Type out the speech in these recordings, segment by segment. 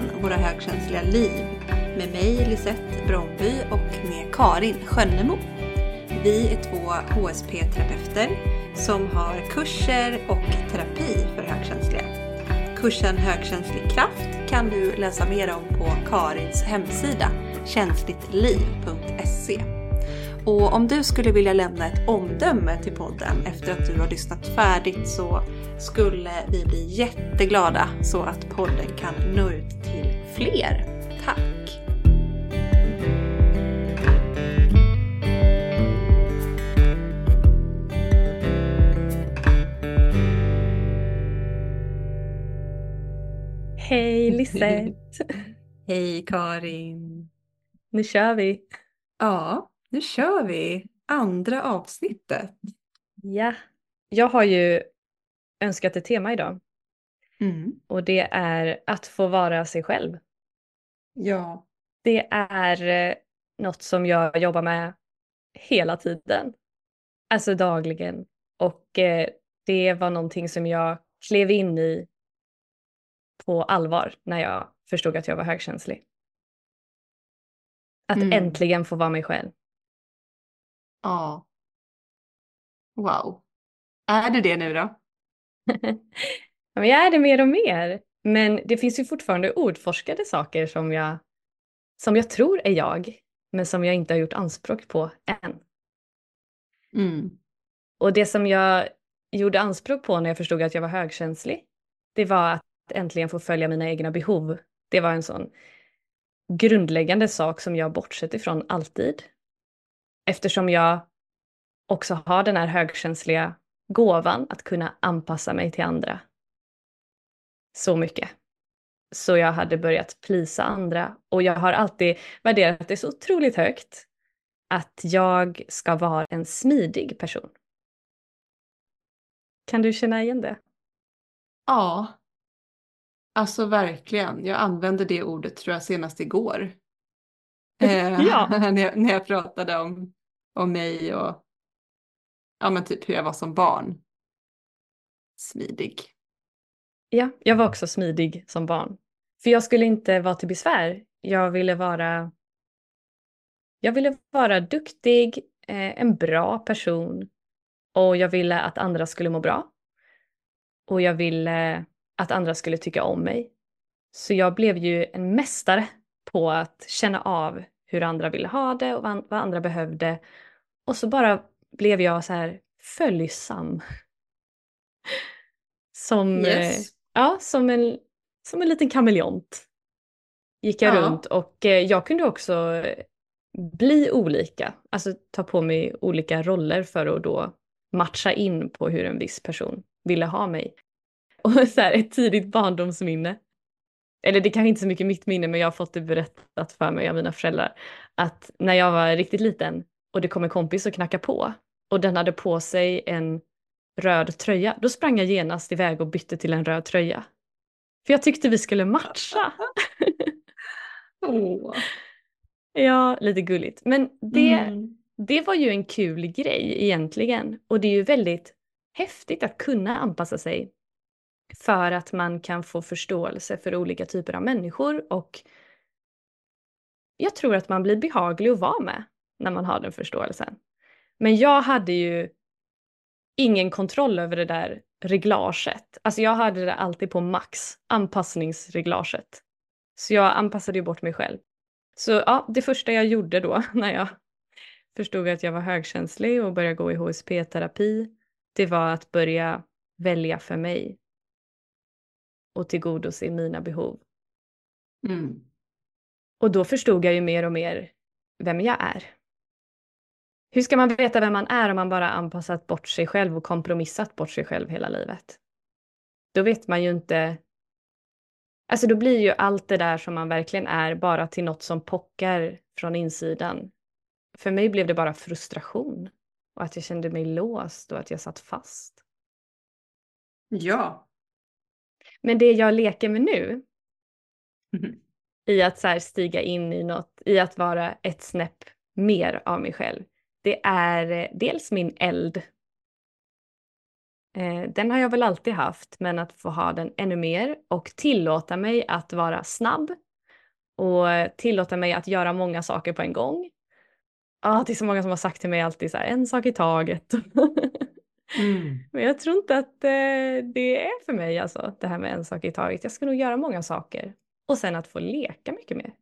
podden Våra högkänsliga liv med mig Lisette Bromby och med Karin Skönnemo. Vi är två HSP-terapeuter som har kurser och terapi för högkänsliga. Kursen Högkänslig kraft kan du läsa mer om på Karins hemsida känsligtliv.se. Och om du skulle vilja lämna ett omdöme till podden efter att du har lyssnat färdigt så skulle vi bli jätteglada så att podden kan nå ut fler. Tack! Hej Lisette! Hej Karin! Nu kör vi! Ja, nu kör vi! Andra avsnittet. Ja, jag har ju önskat ett tema idag Mm. och det är att få vara sig själv. Ja. Det är eh, något som jag jobbar med hela tiden, alltså dagligen. Och eh, det var någonting som jag klev in i på allvar när jag förstod att jag var högkänslig. Att Mm. äntligen få vara mig själv. Ja. Wow. Är det det nu då? Jag är det mer och mer. Men det finns ju fortfarande ordforskade saker som jag, som jag tror är jag, men som jag inte har gjort anspråk på än. Mm. Och det som jag gjorde anspråk på när jag förstod att jag var högkänslig, det var att äntligen få följa mina egna behov. Det var en sån grundläggande sak som jag bortsett ifrån alltid. Eftersom jag också har den här högkänsliga gåvan att kunna anpassa mig till andra. Så mycket. Så jag hade börjat plisa andra och jag har alltid värderat det så otroligt högt att jag ska vara en smidig person. Kan du känna igen det? Ja. Alltså verkligen. Jag använde det ordet tror jag senast igår. Eh, Ja. när, jag, när jag pratade om, om mig och ja, men typ hur jag var som barn. Smidig. Ja, jag var också smidig som barn. För jag skulle inte vara till besvär. Jag ville vara, jag ville vara duktig, eh, en bra person och jag ville att andra skulle må bra. Och jag ville att andra skulle tycka om mig. Så jag blev ju en mästare på att känna av hur andra ville ha det och vad andra behövde. Och så bara blev jag så här följsam. Som, eh, Yes. Ja, som en, som en liten kameleont gick jag Ja. runt och eh, jag kunde också bli olika, alltså ta på mig olika roller för att då matcha in på hur en viss person ville ha mig. Och så här, ett tidigt barndomsminne, eller det kanske inte så mycket mitt minne men jag har fått det berättat för mig av mina föräldrar, att när jag var riktigt liten och det kom en kompis och knackade på och den hade på sig en röd tröja, då sprang jag genast iväg och bytte till en röd tröja. För jag tyckte vi skulle matcha. Åh. Ja, lite gulligt. Men det, Mm. det var ju en kul grej egentligen. Och det är ju väldigt häftigt att kunna anpassa sig för att man kan få förståelse för olika typer av människor och jag tror att man blir behaglig att vara med när man har den förståelsen. Men jag hade ju ingen kontroll över det där reglaget. Alltså jag hade det alltid på max, anpassningsreglaget. Så jag anpassade ju bort mig själv. Så ja, det första jag gjorde då när jag förstod att jag var högkänslig och började gå i HSP-terapi, det var att börja välja för mig och tillgodose mina behov. Mm. Och då förstod jag ju mer och mer vem jag är. Hur ska man veta vem man är om man bara anpassat bort sig själv och kompromissat bort sig själv hela livet? Då vet man ju inte... Alltså då blir ju allt det där som man verkligen är bara till något som pockar från insidan. För mig blev det bara frustration och att jag kände mig låst och att jag satt fast. Ja. Men det jag leker med nu Mhm. i att så stiga in i något, i att vara ett snäpp mer av mig själv. Det är eh, dels min eld Eh, den har jag väl alltid haft, men att få ha den ännu mer och tillåta mig att vara snabb och tillåta mig att göra många saker på en gång. Ah, det är så många som har sagt till mig alltid så här, en sak i taget. Mm. Men jag tror inte att eh, det är för mig alltså, det här med en sak i taget. Jag ska nog göra många saker. Och sen att få leka mycket mer.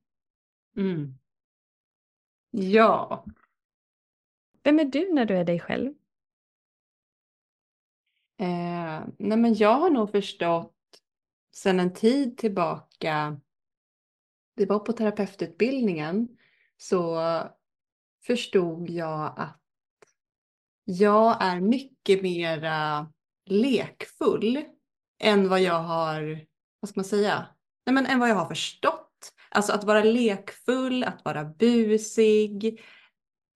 Mm. Ja. Vem är du när du är dig själv? Eh, nej men jag har nog förstått sedan en tid tillbaka, det var på terapeututbildningen, så förstod jag att jag är mycket mera lekfull än vad jag har, vad ska man säga, nej men än vad jag har förstått. Alltså att vara lekfull, att vara busig,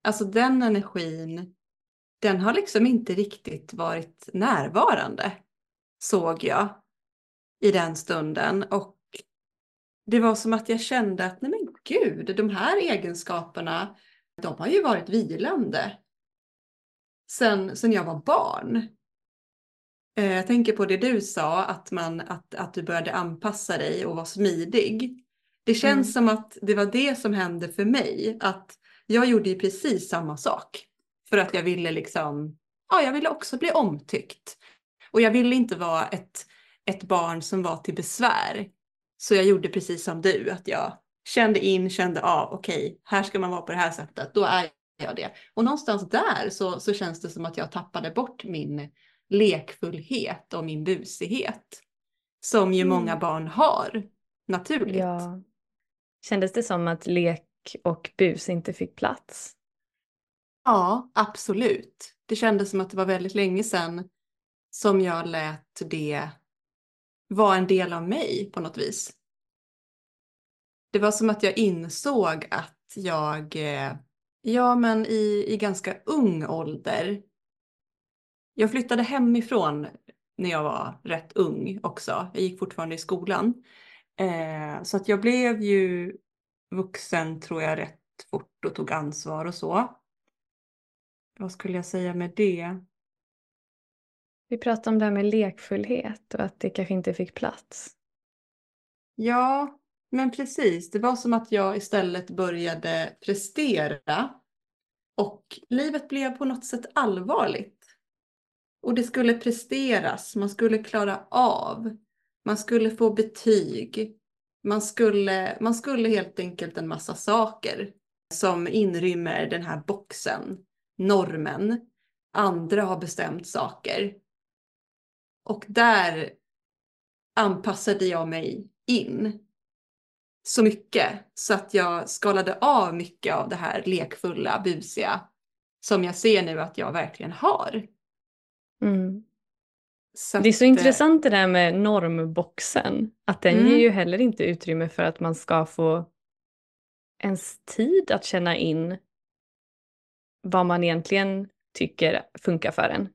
alltså den energin den har liksom inte riktigt varit närvarande, såg jag i den stunden. Och det var som att jag kände att, nej men gud, de här egenskaperna, de har ju varit vilande sen, sen jag var barn. Eh, jag tänker på det du sa, att, man, att, att du började anpassa dig och vara smidig. Det känns mm. som att det var det som hände för mig, att jag gjorde ju precis samma sak. För att jag ville liksom, ja jag ville också bli omtyckt. Och jag ville inte vara ett, ett barn som var till besvär. Så jag gjorde precis som du, att jag kände in, kände av, okej, okay, här ska man vara på det här sättet, då är jag det. Och någonstans där så, så känns det som att jag tappade bort min lekfullhet och min busighet. Som ju mm. många barn har, naturligt. Ja. Kändes det som att lek och bus inte fick plats? Ja, absolut. Det kändes som att det var väldigt länge sedan som jag lät det vara en del av mig på något vis. Det var som att jag insåg att jag, eh, ja men i, i ganska ung ålder, jag flyttade hemifrån när jag var rätt ung också. Jag gick fortfarande i skolan. Eh, så att jag blev ju vuxen tror jag rätt fort och tog ansvar och så vad skulle jag säga med det? Vi pratade om det här med lekfullhet och att det kanske inte fick plats. Ja, men precis. Det var som att jag istället började prestera och livet blev på något sätt allvarligt. Och det skulle presteras, man skulle klara av, man skulle få betyg, man skulle, man skulle helt enkelt en massa saker som inrymmer den här boxen normen. Andra har bestämt saker. Och där anpassade jag mig in så mycket så att jag skalade av mycket av det här lekfulla, busiga som jag ser nu att jag verkligen har. Mm det är så att, intressant det där med normboxen, att den mm. ger ju heller inte utrymme för att man ska få ens tid att känna in vad man egentligen tycker funkar för en.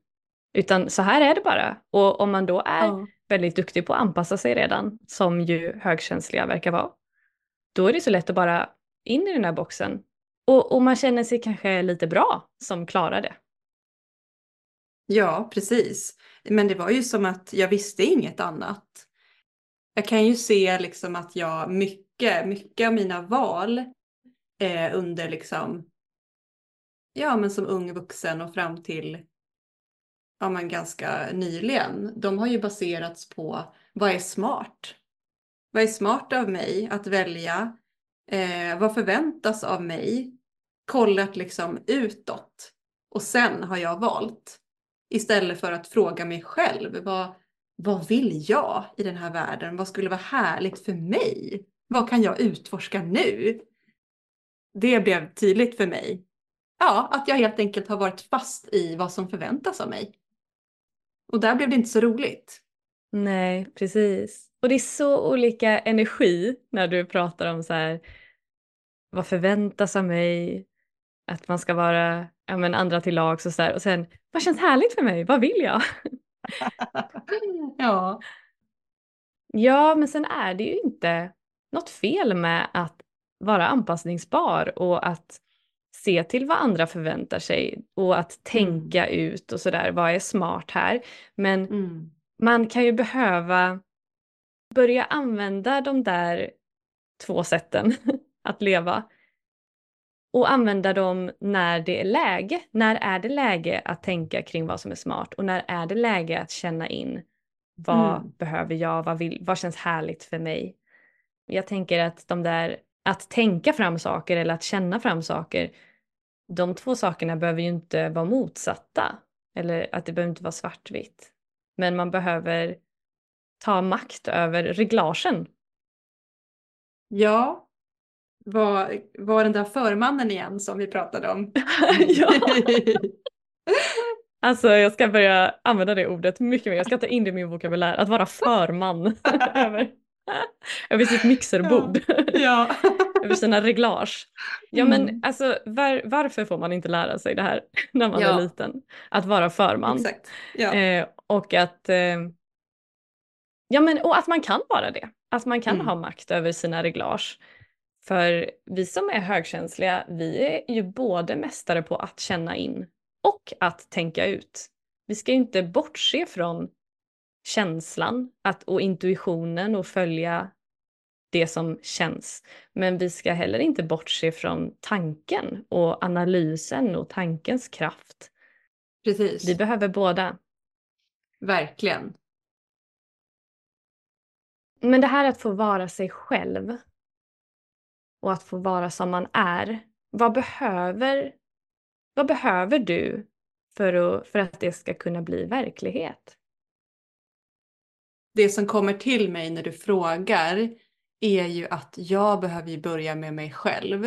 Utan så här är det bara. Och om man då är ja. väldigt duktig på att anpassa sig redan, som ju högkänsliga verkar vara, då är det så lätt att bara in i den här boxen. Och, och man känner sig kanske lite bra som klarar det. Ja, precis. Men det var ju som att jag visste inget annat. Jag kan ju se liksom att jag mycket, mycket av mina val eh, under liksom ja, men som ung vuxen och fram till ja, men ganska nyligen, de har ju baserats på vad är smart? Vad är smart av mig att välja? Eh, vad förväntas av mig? Kollat liksom utåt. Och sen har jag valt. Istället för att fråga mig själv. Vad, vad vill jag i den här världen? Vad skulle vara härligt för mig? Vad kan jag utforska nu? Det blev tydligt för mig ja, att jag helt enkelt har varit fast i vad som förväntas av mig. Och där blev det inte så roligt. Nej, precis. Och det är så olika energi när du pratar om så här, vad förväntas av mig, att man ska vara ja, men andra till lags och så här. Och sen, vad känns härligt för mig, vad vill jag? ja. Ja, men sen är det ju inte något fel med att vara anpassningsbar och att se till vad andra förväntar sig och att tänka mm. ut och sådär, vad är smart här? Men mm. man kan ju behöva börja använda de där två sätten att leva och använda dem när det är läge. När är det läge att tänka kring vad som är smart och när är det läge att känna in vad mm. behöver jag, vad, vill, vad känns härligt för mig? Jag tänker att de där, att tänka fram saker eller att känna fram saker, de två sakerna behöver ju inte vara motsatta. Eller att det behöver inte vara svartvitt. Men man behöver ta makt över reglagen. Ja, var, var den där förmannen igen som vi pratade om. ja. Alltså jag ska börja använda det ordet mycket mer. Jag ska ta in det i min vokabulär. Att vara förman över, över sitt mixerbord. Ja. över sina reglage. Ja mm. men alltså var, varför får man inte lära sig det här när man ja. är liten? Att vara förman. Exakt. Ja. Eh, och att eh, Ja men och att man kan vara det. Att man kan mm. ha makt över sina reglage. För vi som är högkänsliga, vi är ju både mästare på att känna in och att tänka ut. Vi ska ju inte bortse från känslan att, och intuitionen och följa det som känns. Men vi ska heller inte bortse från tanken och analysen och tankens kraft. Precis. Vi behöver båda. Verkligen. Men det här att få vara sig själv och att få vara som man är. Vad behöver, vad behöver du för att, för att det ska kunna bli verklighet? Det som kommer till mig när du frågar är ju att jag behöver börja med mig själv.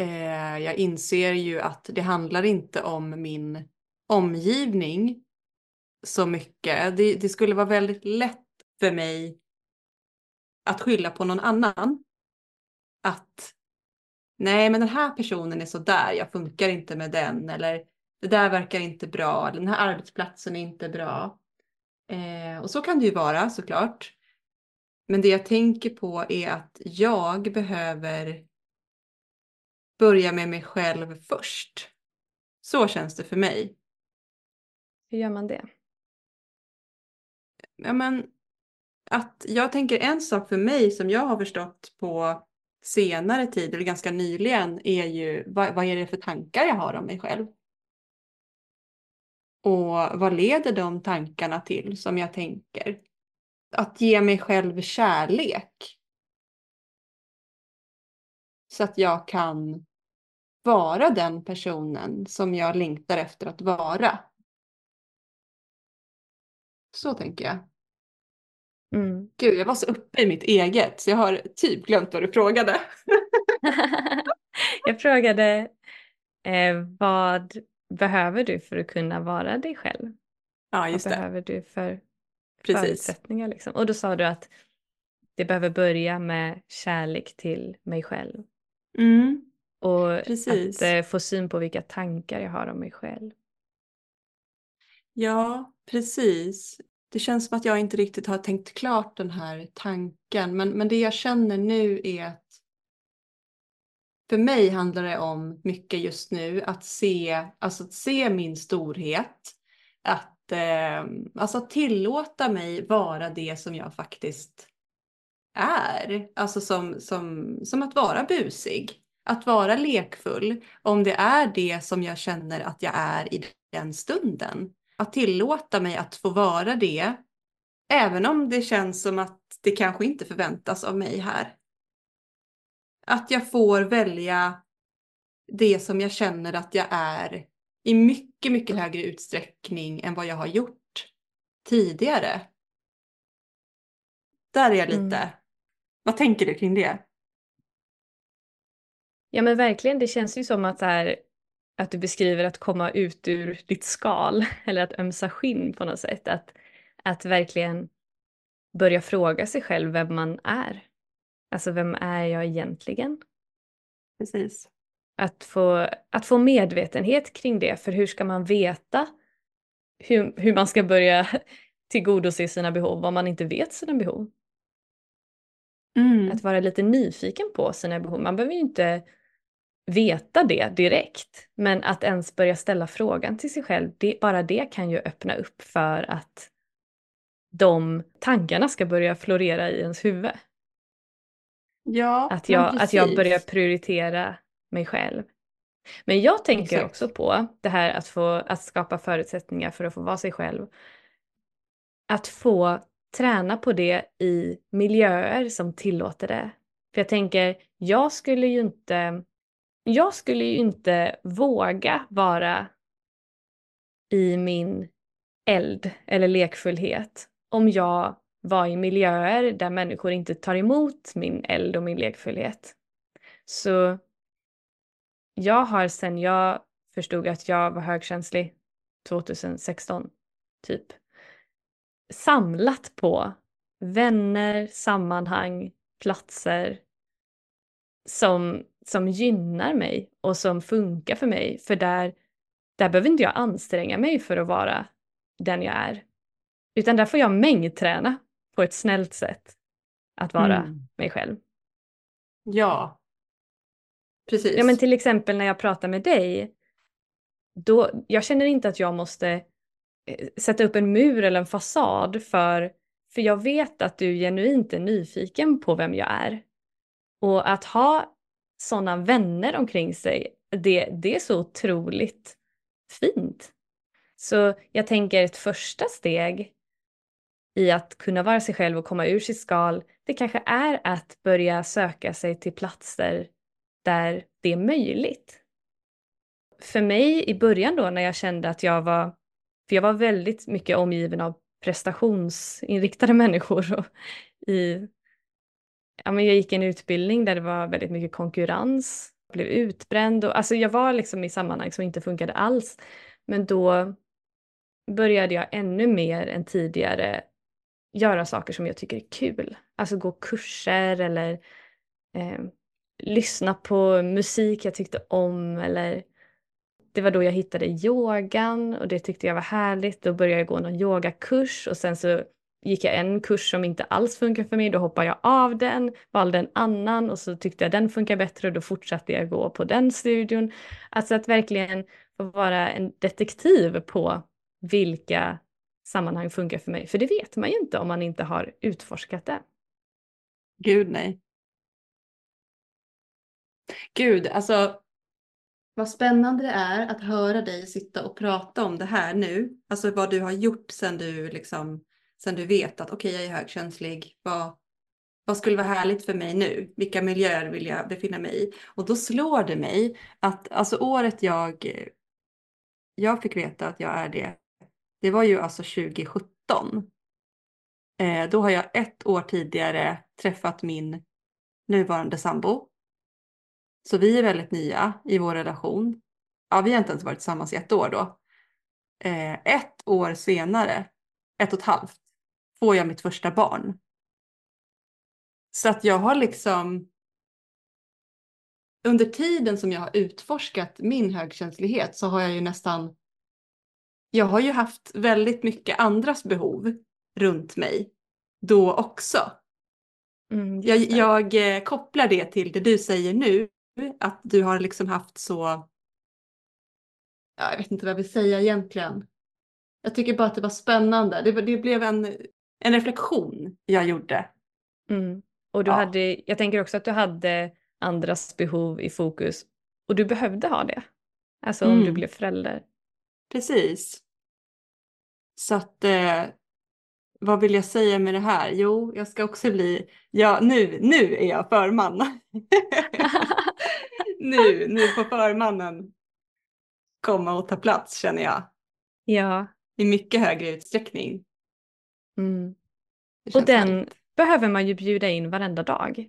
Eh, jag inser ju att det handlar inte om min omgivning så mycket. Det, det skulle vara väldigt lätt för mig att skylla på någon annan att nej men den här personen är så där, jag funkar inte med den eller det där verkar inte bra, eller den här arbetsplatsen är inte bra. Eh, och så kan det ju vara såklart. Men det jag tänker på är att jag behöver börja med mig själv först. Så känns det för mig. Hur gör man det? Ja, men att jag tänker en sak för mig som jag har förstått på senare tid, eller ganska nyligen, är ju vad, vad är det för tankar jag har om mig själv? Och vad leder de tankarna till som jag tänker? Att ge mig själv kärlek. Så att jag kan vara den personen som jag längtar efter att vara. Så tänker jag. Mm. Gud, jag var så uppe i mitt eget så jag har typ glömt vad du frågade. jag frågade eh, vad behöver du för att kunna vara dig själv? Ja, just vad det. behöver du för Precis. förutsättningar? Liksom? Och då sa du att det behöver börja med kärlek till mig själv. Mm. Och Precis. att eh, få syn på vilka tankar jag har om mig själv. Ja, precis det känns som att jag inte riktigt har tänkt klart den här tanken. Men, men det jag känner nu är att för mig handlar det om mycket just nu att se, alltså att se min storhet. Att eh, alltså tillåta mig vara det som jag faktiskt är. Alltså som, som, som att vara busig. Att vara lekfull. Om det är det som jag känner att jag är i den stunden att tillåta mig att få vara det, även om det känns som att det kanske inte förväntas av mig här. Att jag får välja det som jag känner att jag är i mycket, mycket högre utsträckning än vad jag har gjort tidigare. Där är jag lite. Mm. Vad tänker du kring det? Ja men verkligen, det känns ju som att så här, att du beskriver att komma ut ur ditt skal eller att ömsa skinn på något sätt. Att, att verkligen börja fråga sig själv vem man är. Alltså vem är jag egentligen? Precis. Att få, att få medvetenhet kring det, för hur ska man veta hur, hur man ska börja tillgodose sina behov om man inte vet sina behov? Mm. Att vara lite nyfiken på sina behov. Man behöver ju inte veta det direkt. Men att ens börja ställa frågan till sig själv, det, bara det kan ju öppna upp för att de tankarna ska börja florera i ens huvud. Ja, att, jag, att jag börjar prioritera mig själv. Men jag tänker Exakt. också på det här att få att skapa förutsättningar för att få vara sig själv. Att få träna på det i miljöer som tillåter det. För jag tänker, jag skulle ju inte, jag skulle ju inte våga vara i min eld eller lekfullhet om jag var i miljöer där människor inte tar emot min eld och min lekfullhet. Så jag har sen jag förstod att jag var högkänslig 2016, typ, samlat på vänner, sammanhang, platser som, som gynnar mig och som funkar för mig. För där, där behöver inte jag anstränga mig för att vara den jag är. Utan där får jag mängdträna på ett snällt sätt att vara mm. mig själv. Ja, precis. Ja men till exempel när jag pratar med dig, då, jag känner inte att jag måste eh, sätta upp en mur eller en fasad för, för jag vet att du genuint är nyfiken på vem jag är. Och att ha sådana vänner omkring sig, det, det är så otroligt fint. Så jag tänker ett första steg i att kunna vara sig själv och komma ur sitt skal, det kanske är att börja söka sig till platser där det är möjligt. För mig i början då när jag kände att jag var, för jag var väldigt mycket omgiven av prestationsinriktade människor och i, ja men jag gick en utbildning där det var väldigt mycket konkurrens, blev utbränd och alltså jag var liksom i sammanhang som inte funkade alls. Men då började jag ännu mer än tidigare göra saker som jag tycker är kul. Alltså gå kurser eller eh, lyssna på musik jag tyckte om eller det var då jag hittade yogan och det tyckte jag var härligt. Då började jag gå någon yogakurs och sen så gick jag en kurs som inte alls funkar för mig. Då hoppade jag av den, valde en annan och så tyckte jag den funkar bättre och då fortsatte jag gå på den studion. Alltså att verkligen få vara en detektiv på vilka sammanhang funkar för mig. För det vet man ju inte om man inte har utforskat det. Gud nej. Gud, alltså vad spännande det är att höra dig sitta och prata om det här nu. Alltså vad du har gjort sen du liksom, sen du vet att okej, okay, jag är högkänslig. Vad, vad skulle vara härligt för mig nu? Vilka miljöer vill jag befinna mig i? Och då slår det mig att alltså året jag, jag fick veta att jag är det det var ju alltså 2017. Eh, då har jag ett år tidigare träffat min nuvarande sambo. Så vi är väldigt nya i vår relation. Ja, vi har inte ens varit tillsammans i ett år då. Eh, ett år senare, ett och ett halvt, får jag mitt första barn. Så att jag har liksom under tiden som jag har utforskat min högkänslighet så har jag ju nästan jag har ju haft väldigt mycket andras behov runt mig då också. Mm, jag, jag eh, kopplar det till det du säger nu, att du har liksom haft så, ja, jag vet inte vad jag vill säga egentligen. Jag tycker bara att det var spännande. Det, det blev en, en reflektion jag gjorde. Mm. Och du ja. hade, jag tänker också att du hade andras behov i fokus och du behövde ha det. Alltså mm. om du mm. blev förälder. Precis. Så att eh, vad vill jag säga med det här? Jo, jag ska också bli, ja nu, nu är jag förman. nu, nu får förmannen komma och ta plats känner jag. Ja. I mycket högre utsträckning. Mm. Och den härligt. behöver man ju bjuda in varenda dag.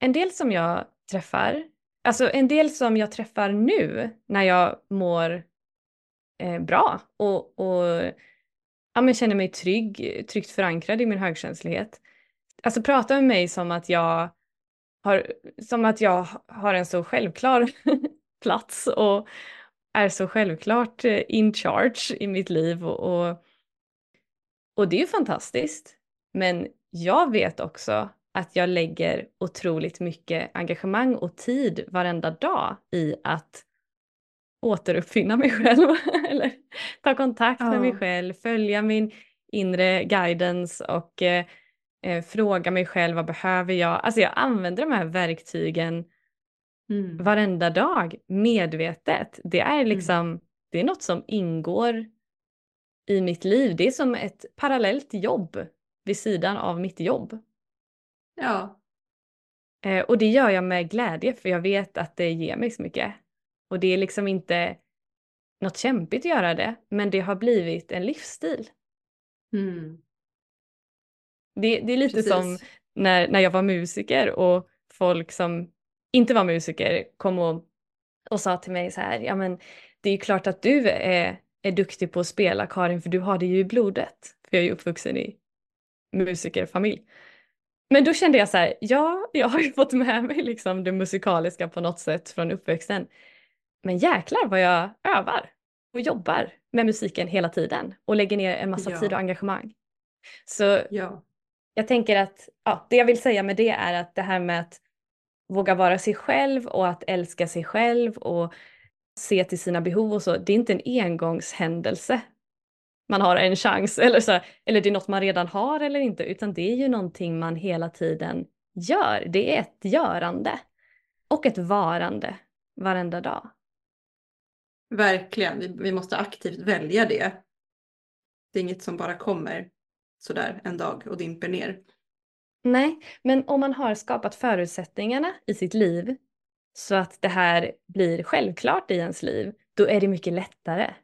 En del som jag träffar, alltså en del som jag träffar nu när jag mår eh, bra och, och ja, men känner mig trygg, tryggt förankrad i min högkänslighet. Alltså prata med mig som att jag har, som att jag har en så självklar plats och är så självklart eh, in charge i mitt liv och, och, och det är ju fantastiskt. Men jag vet också att jag lägger otroligt mycket engagemang och tid varenda dag i att återuppfinna mig själv eller ta kontakt ja. med mig själv, följa min inre guidance och eh, eh, fråga mig själv vad behöver jag? Alltså jag använder de här verktygen mm. varenda dag medvetet. Det är mm. liksom, mm. det är något som ingår i mitt liv. Det är som ett parallellt jobb vid sidan av mitt jobb. Ja. Eh, och det gör jag med glädje för jag vet att det ger mig så mycket. Och det är liksom inte något kämpigt att göra det, men det har blivit en livsstil. Mm. Det, det, är lite Precis. som när, när jag var musiker och folk som inte var musiker kom och, och sa till mig så här, ja men det är ju klart att du är, är duktig på att spela Karin för du har det ju i blodet. För jag är ju uppvuxen i musikerfamilj. Men då kände jag så här, ja, jag har ju fått med mig liksom det musikaliska på något sätt från uppväxten. Men jäklar vad jag övar och jobbar med musiken hela tiden och lägger ner en massa ja. tid och engagemang. Så ja. jag tänker att ja, det jag vill säga med det är att det här med att våga vara sig själv och att älska sig själv och se till sina behov och så, det är inte en engångshändelse. Man har en chans eller, så, eller det är något man redan har eller inte, utan det är ju någonting man hela tiden gör. Det är ett görande och ett varande varenda dag. Verkligen, vi, vi måste aktivt välja det. Det är inget som bara kommer sådär en dag och dimper ner. Nej, men om man har skapat förutsättningarna i sitt liv så att det här blir självklart i ens liv, då är det mycket lättare.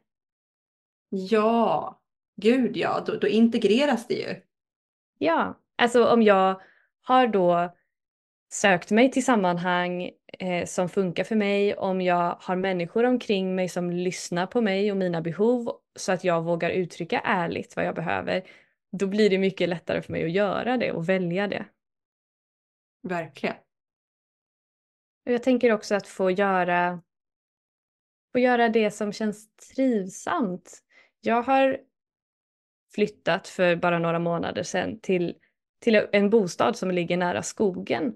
Ja, gud ja, då, då integreras det ju. Ja, alltså om jag har då sökt mig till sammanhang eh, som funkar för mig, om jag har människor omkring mig som lyssnar på mig och mina behov så att jag vågar uttrycka ärligt vad jag behöver, då blir det mycket lättare för mig att göra det och välja det. Verkligen jag tänker också att få göra, få göra det som känns trivsamt. Jag har flyttat för bara några månader sedan till, till en bostad som ligger nära skogen.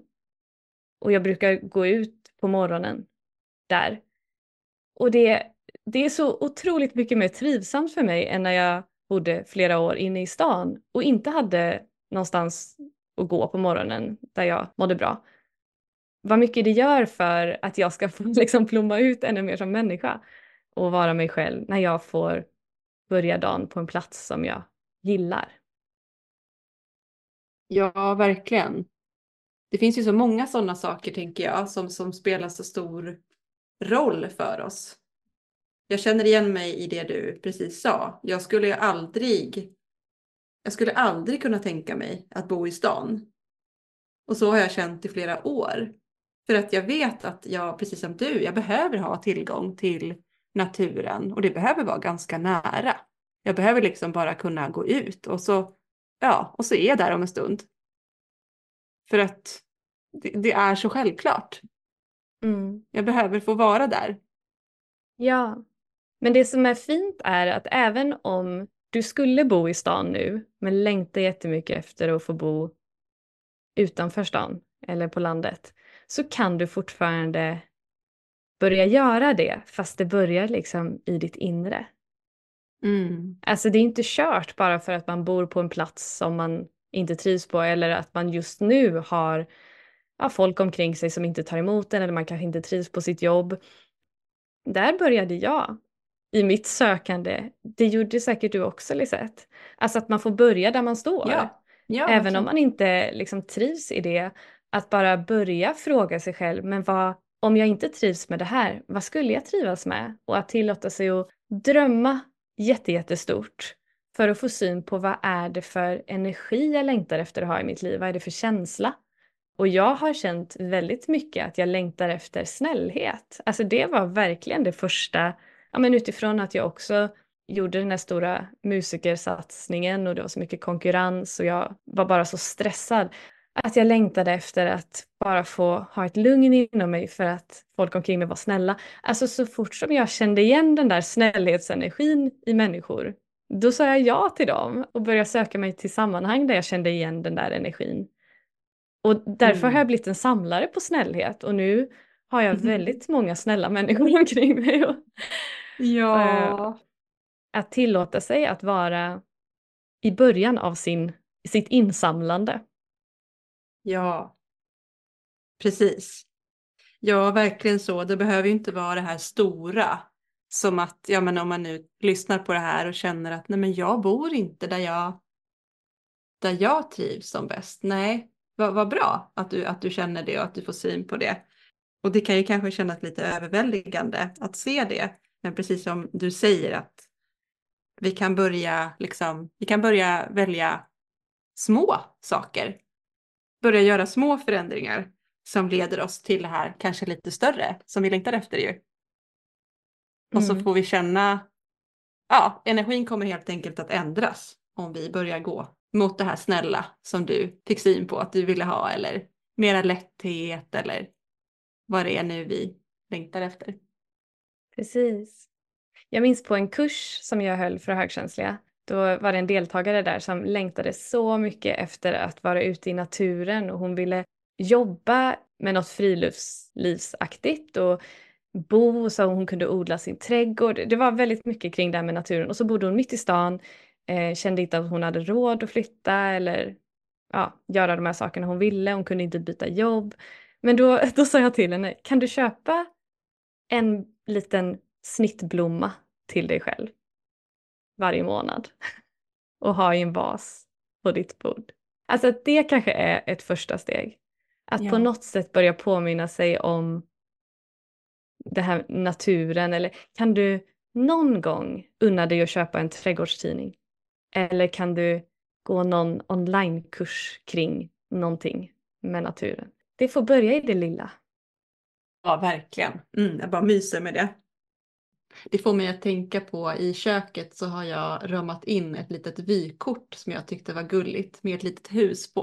Och jag brukar gå ut på morgonen där. Och det, det är så otroligt mycket mer trivsamt för mig än när jag bodde flera år inne i stan och inte hade någonstans att gå på morgonen där jag mådde bra. Vad mycket det gör för att jag ska få liksom plomma ut ännu mer som människa och vara mig själv när jag får börja dagen på en plats som jag gillar. Ja, verkligen. Det finns ju så många sådana saker tänker jag som, som spelar så stor roll för oss. Jag känner igen mig i det du precis sa. Jag skulle ju aldrig, jag skulle aldrig kunna tänka mig att bo i stan. Och så har jag känt i flera år. För att jag vet att jag, precis som du, jag behöver ha tillgång till naturen och det behöver vara ganska nära. Jag behöver liksom bara kunna gå ut och så, ja, och så är jag där om en stund. För att det, det är så självklart. Mm. Jag behöver få vara där. Ja, men det som är fint är att även om du skulle bo i stan nu men längtar jättemycket efter att få bo utanför stan eller på landet så kan du fortfarande börja göra det fast det börjar liksom i ditt inre. Mm. Alltså det är inte kört bara för att man bor på en plats som man inte trivs på eller att man just nu har ja, folk omkring sig som inte tar emot en eller man kanske inte trivs på sitt jobb. Där började jag i mitt sökande. Det gjorde säkert du också Lisette. Alltså att man får börja där man står. Ja. Ja, Även okay. om man inte liksom trivs i det. Att bara börja fråga sig själv, men vad, om jag inte trivs med det här, vad skulle jag trivas med? Och att tillåta sig att drömma jättejättestort för att få syn på vad är det för energi jag längtar efter att ha i mitt liv? Vad är det för känsla? Och jag har känt väldigt mycket att jag längtar efter snällhet. Alltså det var verkligen det första, ja men utifrån att jag också gjorde den här stora musikersatsningen och det var så mycket konkurrens och jag var bara så stressad. Att jag längtade efter att bara få ha ett lugn inom mig för att folk omkring mig var snälla. Alltså så fort som jag kände igen den där snällhetsenergin i människor, då sa jag ja till dem och började söka mig till sammanhang där jag kände igen den där energin. Och därför Mm. har jag blivit en samlare på snällhet och nu har jag väldigt många snälla människor omkring mig. Och Ja. att tillåta sig att vara i början av sin, sitt insamlande. Ja. Precis. Ja, verkligen så. Det behöver ju inte vara det här stora. Som att, ja men om man nu lyssnar på det här och känner att nej men jag bor inte där jag, där jag trivs som bäst. Nej, vad, vad bra att du, att du känner det och att du får syn på det. Och det kan ju kanske kännas lite överväldigande att se det. Men precis som du säger att vi kan börja, liksom, vi kan börja välja små saker. Börja göra små förändringar som leder oss till det här kanske lite större som vi längtar efter ju. Och så Mm. får vi känna, ja, energin kommer helt enkelt att ändras om vi börjar gå mot det här snälla som du fick syn på att du ville ha eller mera lätthet eller vad det är nu vi längtar efter. Precis. Jag minns på en kurs som jag höll för högkänsliga. Då var det en deltagare där som längtade så mycket efter att vara ute i naturen och hon ville jobba med något friluftslivsaktigt och bo så hon kunde odla sin trädgård. Det var väldigt mycket kring det här med naturen och så bodde hon mitt i stan, eh, kände inte att hon hade råd att flytta eller ja, göra de här sakerna hon ville, hon kunde inte byta jobb. Men då, då sa jag till henne, kan du köpa en liten snittblomma till dig själv varje månad och ha i en vas på ditt bord. Alltså att det kanske är ett första steg. Att på Ja. något sätt börja påminna sig om det här naturen eller kan du någon gång unna dig att köpa en trädgårdstidning? Eller kan du gå någon onlinekurs kring någonting med naturen? Det får börja i det lilla. Ja, verkligen. Mm, jag bara myser med det. Det får mig att tänka på i köket så har jag ramat in ett litet vykort som jag tyckte var gulligt med ett litet hus på.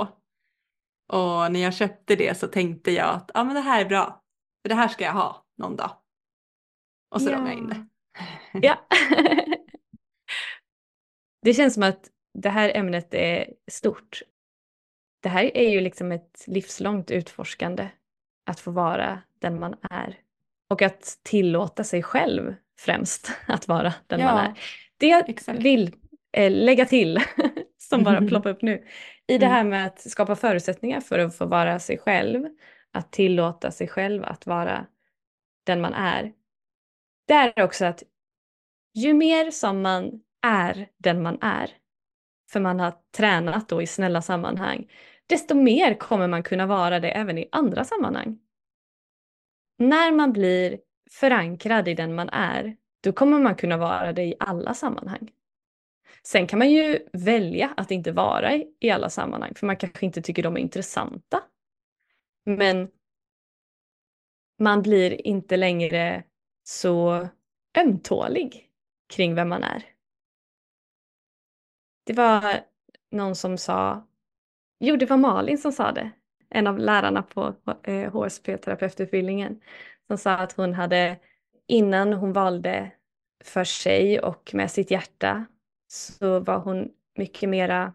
Och när jag köpte det så tänkte jag att ah, men det här är bra. För det här ska jag ha någon dag. Och så Ja. ramade jag in det. Ja. det känns som att det här ämnet är stort. Det här är ju liksom ett livslångt utforskande. Att få vara den man är. Och att tillåta sig själv främst att vara den man Ja, är. Det jag exakt. vill eh, lägga till, som bara ploppar upp nu, i det Mm. här med att skapa förutsättningar för att få vara sig själv, att tillåta sig själv att vara den man är. Det är också att ju mer som man är den man är, för man har tränat då i snälla sammanhang, desto mer kommer man kunna vara det även i andra sammanhang. När man blir förankrad i den man är, då kommer man kunna vara det i alla sammanhang. Sen kan man ju välja att inte vara i, alla sammanhang, för man kanske inte tycker de är intressanta. Men man blir inte längre så ömtålig kring vem man är. Det var någon som sa, jo det var Malin som sa det, en av lärarna på HSP-terapeututbildningen, eh, som sa att hon hade, innan hon valde för sig och med sitt hjärta, så var hon mycket mera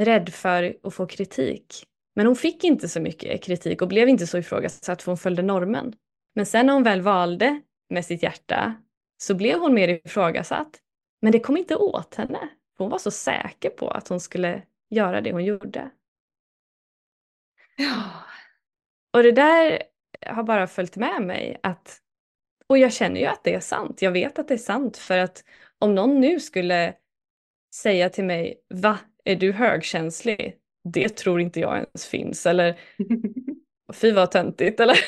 rädd för att få kritik. Men hon fick inte så mycket kritik och blev inte så ifrågasatt för hon följde normen. Men sen när hon väl valde med sitt hjärta så blev hon mer ifrågasatt. Men det kom inte åt henne. Hon var så säker på att hon skulle göra det hon gjorde. Ja. Och det där har bara följt med mig. att Och jag känner ju att det är sant. Jag vet att det är sant. För att om någon nu skulle säga till mig, va, är du högkänslig? Det tror inte jag ens finns. Eller fy vad töntigt. Eller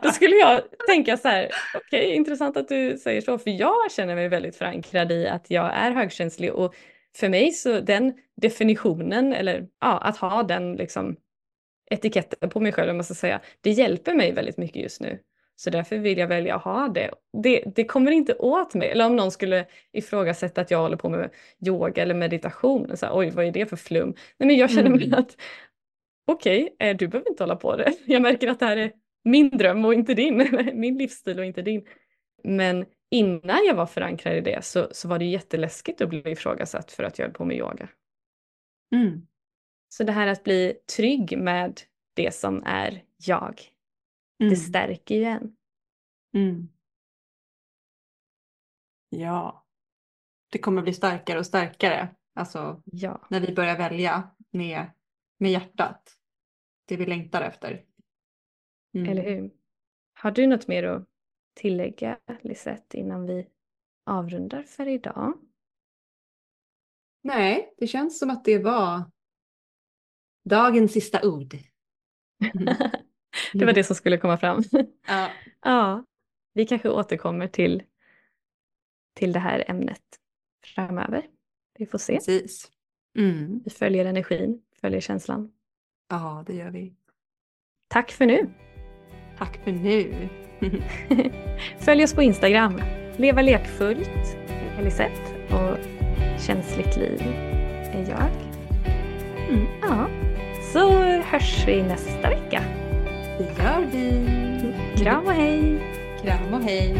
då skulle jag tänka så här, okej okay, intressant att du säger så. För jag känner mig väldigt förankrad i att jag är högkänslig. Och för mig så den definitionen, eller ja, att ha den liksom etiketten på mig själv, om man ska säga, det hjälper mig väldigt mycket just nu. Så därför vill jag välja att ha det. det. Det kommer inte åt mig. Eller om någon skulle ifrågasätta att jag håller på med yoga eller meditation. Så här, Oj, vad är det för flum? Nej, men jag känner mig Mm. att okej, okay, du behöver inte hålla på det. Jag märker att det här är min dröm och inte din. Min livsstil och inte din. Men innan jag var förankrad i det så, så var det jätteläskigt att bli ifrågasatt för att jag höll på med yoga. Mm. Så det här att bli trygg med det som är jag, Mm. det stärker ju en. Mm. Ja. Det kommer bli starkare och starkare. Alltså Ja. när vi börjar välja med, med hjärtat. Det vi längtar efter. Mm. Eller hur? Har du något mer att tillägga, Lisette, innan vi avrundar för idag? Nej, det känns som att det var dagens sista ord. Mm. det var det som skulle komma fram. Ja. ja, vi kanske återkommer till, till det här ämnet framöver. Vi får se. Precis. Mm. Vi följer energin, följer känslan. Ja, det gör vi. Tack för nu! Tack för nu. Följ oss på Instagram. Leva lekfullt är Lisette och Känsligt liv är jag. Mm. Ja, så hörs vi nästa vecka. Det gör vi. Kram och hej! Kram och hej.